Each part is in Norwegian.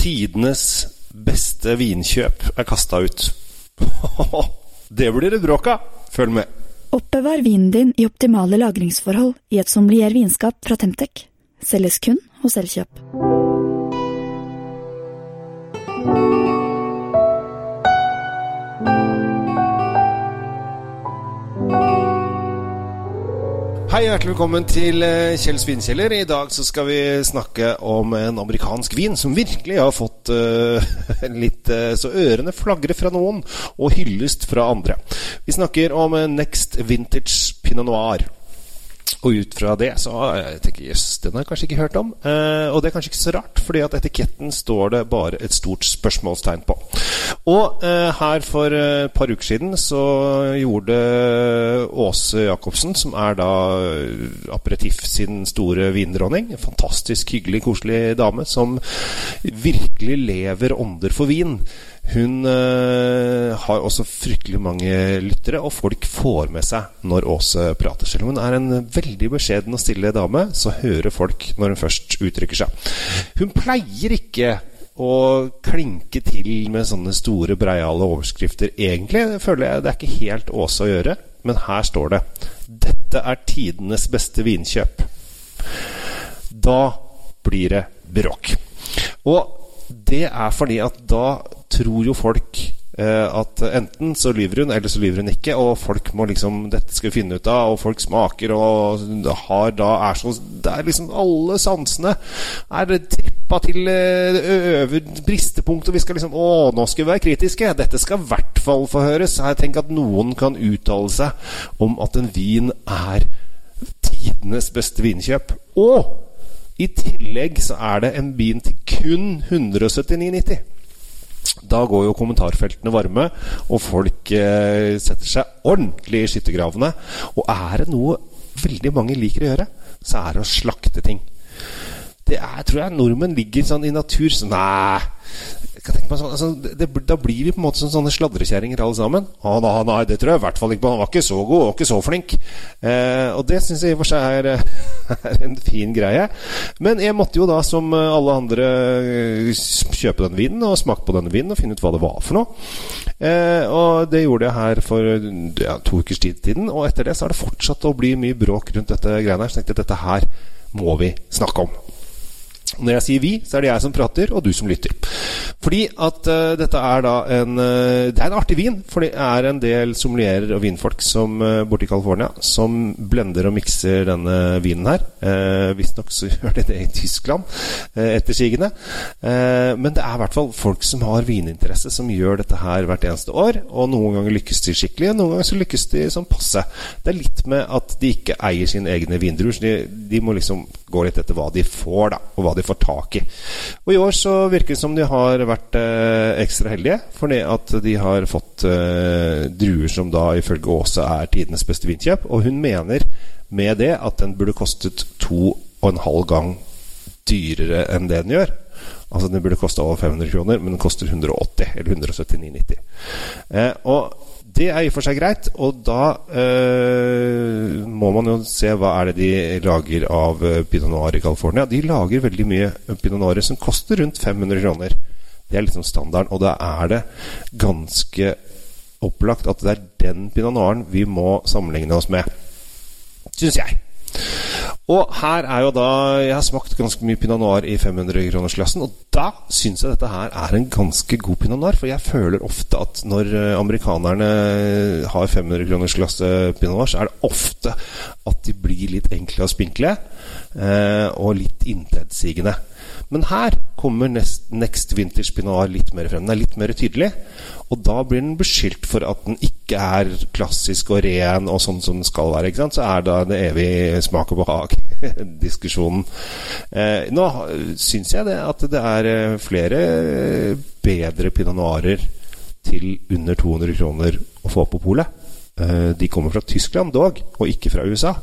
Tidenes beste vinkjøp er kasta ut. det blir det bråk av! Følg med. Oppbevar vinen din i optimale lagringsforhold i et sommelier vinskap fra Temtec. Selges kun hos Elkjøp. Hei, hjertelig velkommen til Kjells Kjell Svinkjeller. I dag så skal vi snakke om en amerikansk vin som virkelig har fått uh, litt uh, så ørene flagrer fra noen, og hyllest fra andre. Vi snakker om Next Vintage Pinot Noir. Og ut fra det så jeg tenker jøss, den har jeg kanskje ikke hørt om. Eh, og det er kanskje ikke så rart, fordi at etiketten står det bare et stort spørsmålstegn på. Og eh, her for et par uker siden så gjorde Åse Jacobsen, som er da Aperitif sin store vindronning, en fantastisk hyggelig, koselig dame som virkelig lever ånder for vin. Hun øh, har også fryktelig mange lyttere, og folk får med seg når Åse prater. Selv om hun er en veldig beskjeden og stille dame, så hører folk når hun først uttrykker seg. Hun pleier ikke å klinke til med sånne store, breiale overskrifter, egentlig. føler jeg Det er ikke helt Åse å gjøre, men her står det 'Dette er tidenes beste vinkjøp'. Da blir det bråk. Og det er fordi at da tror jo folk eh, at enten så lyver hun, eller så lyver hun ikke. Og folk må liksom Dette skal vi finne ut av, og folk smaker og har da er så Det er liksom alle sansene er trippa til eh, øver bristepunkt, og vi skal liksom Å, nå skal vi være kritiske. Dette skal i hvert fall få høres. Tenker at noen kan uttale seg om at en vin er tidenes beste vinkjøp. Og i tillegg så er det en vin til kun 179,90. Da går jo kommentarfeltene varme, og folk eh, setter seg ordentlig i skyttergravene. Og er det noe veldig mange liker å gjøre, så er det å slakte ting. Det er, tror jeg nordmenn ligger sånn i natur sånn Nei sånn, altså, det, Da blir vi på en måte som sånne sladrekjerringer alle sammen. Ah, nei, nei, det tror jeg i hvert fall ikke på. Han var ikke så god og ikke så flink. Eh, og det syns jeg i og for seg er, er, en fin greie. Men jeg måtte jo da, som alle andre, kjøpe den vinen og smake på den vinen og finne ut hva det var for noe. Eh, og det gjorde jeg her for ja, to ukers tid siden. Og etter det så har det fortsatt å bli mye bråk rundt dette greiene her. Så tenkte jeg dette her må vi snakke om. Når jeg sier vi, så er det jeg som prater, og du som lytter. Fordi at uh, dette er da en uh, Det er en artig vin. For det er en del sommelierer og vinfolk som uh, borte i California som blender og mikser denne vinen her. Uh, Visstnok så gjør de det i Tyskland, uh, ettersigende. men det er i hvert fall folk som har vininteresse, som gjør dette her hvert eneste år. Og noen ganger lykkes de skikkelig, og noen ganger så lykkes de sånn passe. Det er litt med at de ikke eier sine egne vindruer. De, de må liksom gå litt etter hva de får, da, og hva de får tak i. Og i år så virker det som de har vært eh, ekstra heldige, fordi at de har fått eh, druer som da ifølge Åse er tidenes beste vinkjøp. Og hun mener med det at den burde kostet to og en halv gang dyrere enn det den gjør. Altså Den burde koste over 500 kroner, men den koster 180 eller 179,90. Eh, og det er i og for seg greit, og da eh, må man jo se hva er det de lager av eh, pinot noir i California. De lager veldig mye pinot noir som koster rundt 500 kroner. Det er liksom standarden. Og da er det ganske opplagt at det er den pinot noiren vi må sammenligne oss med. Syns jeg. Og her er jo da Jeg har smakt ganske mye pinot noir i 500-kronersklassen, og da syns jeg dette her er en ganske god pinot noir. For jeg føler ofte at når eh, amerikanerne har 500-kronersklasse pinot noir, så er det ofte at de blir litt enkle og spinkle, eh, og litt intetsigende. Men her kommer Next, next Vintage Pinot Noir litt mer frem. Den er litt mer tydelig. Og da blir den beskyldt for at den ikke er klassisk og ren og sånn som den skal være. ikke sant? Så er da det evig smak og behag-diskusjonen. Eh, nå syns jeg det at det er eh, flere bedre pinot noirer til under 200 kroner å få på polet. Eh, de kommer fra Tyskland dog, og ikke fra USA.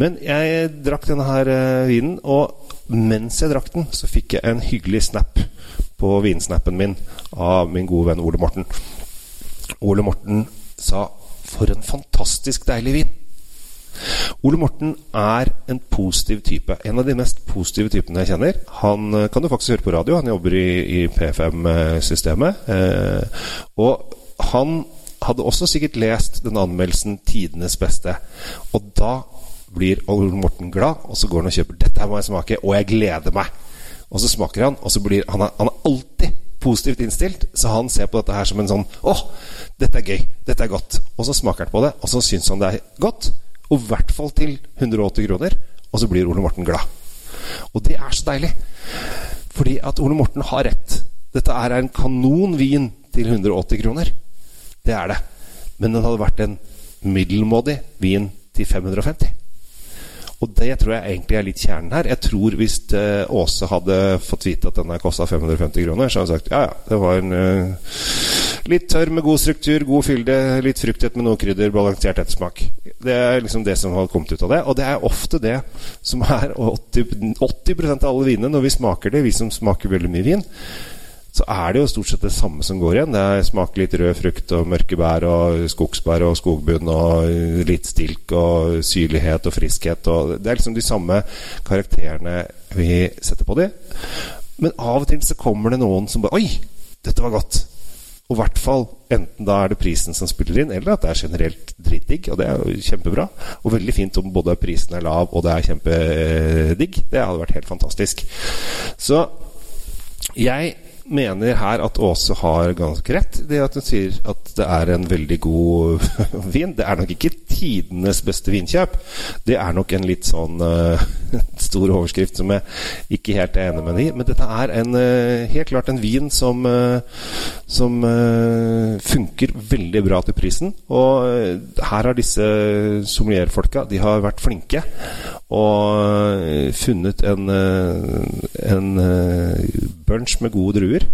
Men jeg drakk denne her vinen, og mens jeg drakk den, så fikk jeg en hyggelig snap på vinsnappen min av min gode venn Ole Morten. Ole Morten sa 'For en fantastisk deilig vin'. Ole Morten er en positiv type. En av de mest positive typene jeg kjenner. Han eh, kan du faktisk høre på radio. Han jobber i, i P5-systemet. Eh, og han hadde også sikkert lest den anmeldelsen 'Tidenes beste'. Og da blir Ole Morten glad, og så går han og kjøper 'Dette her må jeg smake', og jeg gleder meg. Og så smaker han, og så blir han, han er alltid positivt innstilt, så han ser på dette her som en sånn 'Å, dette er gøy. Dette er godt.' Og så smaker han på det, og så syns han det er godt. Og i hvert fall til 180 kroner. Og så blir Ole Morten glad. Og det er så deilig. Fordi at Ole Morten har rett. Dette er en kanonvin til 180 kroner. Det er det. Men den hadde vært en middelmådig vin til 550. Og det tror jeg egentlig er litt kjernen her. Jeg tror hvis uh, Åse hadde fått vite at denne kosta 550 kroner, så hadde hun sagt ja, ja, det var en uh, litt tørr med god struktur, god fylde, litt fruktighet med noe krydder, balansert ettersmak. Det er liksom det som har kommet ut av det. Og det er ofte det som er 80, 80% av alle vinene når vi smaker det, vi som smaker veldig mye vin så er det jo stort sett det samme som går igjen. Det smaker litt rød frukt og mørke bær og skogsbær og skogbunn og litt stilk og syrlighet og friskhet. Og det er liksom de samme karakterene vi setter på de. Men av og til så kommer det noen som bare Oi, dette var godt. Og i hvert fall enten da er det prisen som spiller inn, eller at det er generelt dritdigg. Og det er jo kjempebra. Og veldig fint om både prisen er lav og det er kjempedigg. Det hadde vært helt fantastisk. Så jeg mener her at Åse har ganske rett. Det at hun sier at det er en veldig god vin. Det er nok ikke tidenes beste vinkjøp. Det er nok en litt sånn uh, stor overskrift som jeg ikke helt er enig med i. Men dette er en, uh, helt klart en vin som, uh, som funker veldig bra til prisen. Og her har disse sommelierfolka De har vært flinke og funnet en, en bunch med gode druer.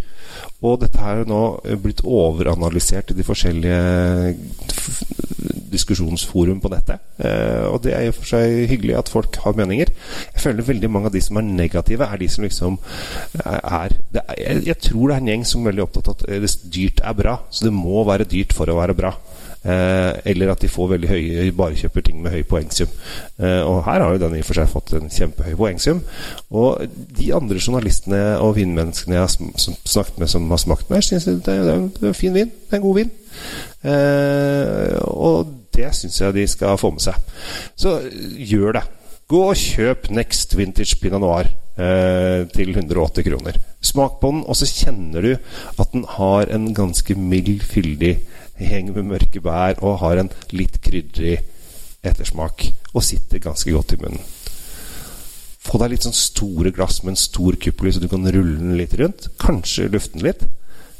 Og dette er jo nå blitt overanalysert i de forskjellige diskusjonsforum på nettet. Eh, og det er i og for seg hyggelig at folk har meninger. Føler veldig mange av de som er negative, er de som liksom er, er jeg, jeg, tror det er en gjeng som er veldig opptatt av at dyrt er bra. Så det må være dyrt for å være bra. Eh, eller at de får veldig høye bare kjøper ting med høy poengsum. Eh, og her har jo den i og for seg fått en kjempehøy poengsum. Og de andre journalistene og vinmenneskene jeg har snakket med som har smakt mer, syns det, det, er en fin vin. Det er en god vin. Eh, og det syns jeg de skal få med seg. Så gjør det. Gå og kjøp Next Vintage Pinot Noir eh, til 180 kroner. Smak på den, og så kjenner du at den har en ganske mild, fyldig heng med mørke bær og har en litt krydrig ettersmak. Og sitter ganske godt i munnen. Få deg litt sånn store glass med en stor kuppel, så du kan rulle den litt rundt. Kanskje lufte den litt.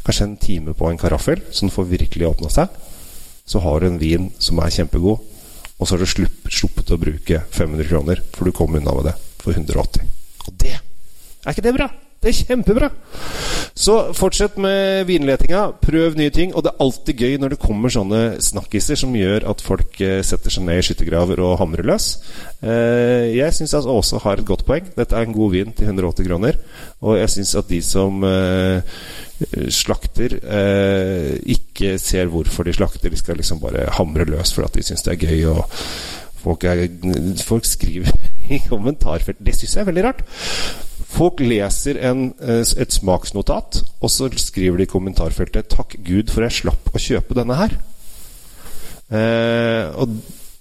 Kanskje en time på en karaffel, så den får virkelig åpna seg. Så har du en vin som er kjempegod, og så har du sluppet å bruke 500 kroner, for du kom unna med det for 180. Og det Er ikke det bra? Det er kjempebra! Så fortsett med vinletinga. Prøv nye ting. Og det er alltid gøy når det kommer sånne snakkiser som gjør at folk eh, setter seg ned i skyttergraver og hamrer løs. Eh, jeg syns altså Åse har et godt poeng. Dette er en god vin til 180 kroner. Og jeg syns at de som eh, slakter, ikke ser hvorfor de slakter. De skal liksom bare hamre løs for at de syns det er gøy. Og folk, er, folk skriver i kommentarfelt Det syns jeg er veldig rart. Folk leser en, eh, et smaksnotat, og så skriver de i kommentarfeltet 'Takk Gud for jeg slapp å kjøpe denne her'. Eh, og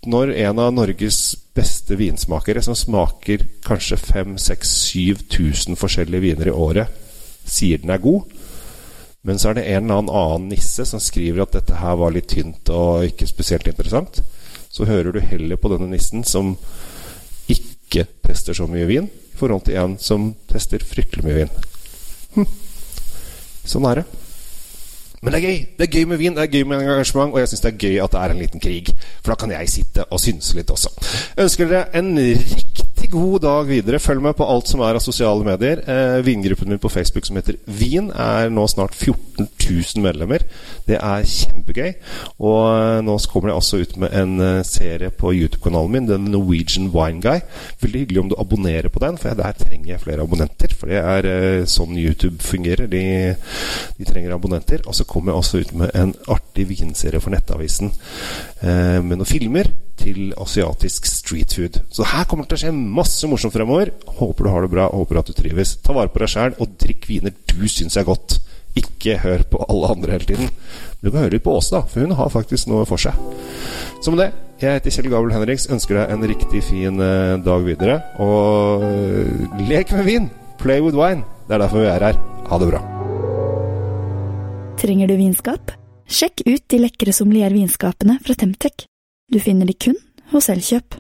når en av Norges beste vinsmakere, som smaker kanskje 5000-7000 forskjellige viner i året, sier den er god, men så er det en eller annen nisse som skriver at dette her var litt tynt og ikke spesielt interessant, så hører du heller på denne nissen som ikke tester så mye vin, forhold til en som tester fryktelig mye vin. Hm. Sånn er det. Men det er gøy Det er gøy med vin, det er gøy med engasjement, og jeg syns det er gøy at det er en liten krig. For da kan jeg sitte og synse litt også. Ønsker dere en riktig god dag videre. Følg med på alt som er av sosiale medier. Eh, vingruppen min på Facebook som heter Vin, er nå snart 14 000 medlemmer. Det er kjempegøy. Og eh, nå kommer jeg også ut med en uh, serie på YouTube-kanalen min, den Norwegian Wine Guy. Veldig hyggelig om du abonnerer på den, for der trenger jeg flere abonnenter. For det er uh, sånn YouTube fungerer. De, de trenger abonnenter. Og så kommer jeg også ut med en artig vinserie for Nettavisen eh, med noen filmer til asiatisk street food. Så her kommer det til å skje masse morsomt fremover. Håper du har det bra, håper at du trives. Ta vare på deg sjæl, og drikk viner du syns er godt. Ikke hør på alle andre hele tiden. Du kan høre litt på Åse, da, for hun har faktisk noe for seg. Så med det, jeg heter Kjell Gabel Henriks. Ønsker deg en riktig fin eh, dag videre. Og eh, lek med vin! Play with wine. Det er derfor vi er her. Ha det bra. Trenger du vinskap? Sjekk ut de lekre sommeliervinskapene fra Temtec. Du finner de kun hos Elkjøp.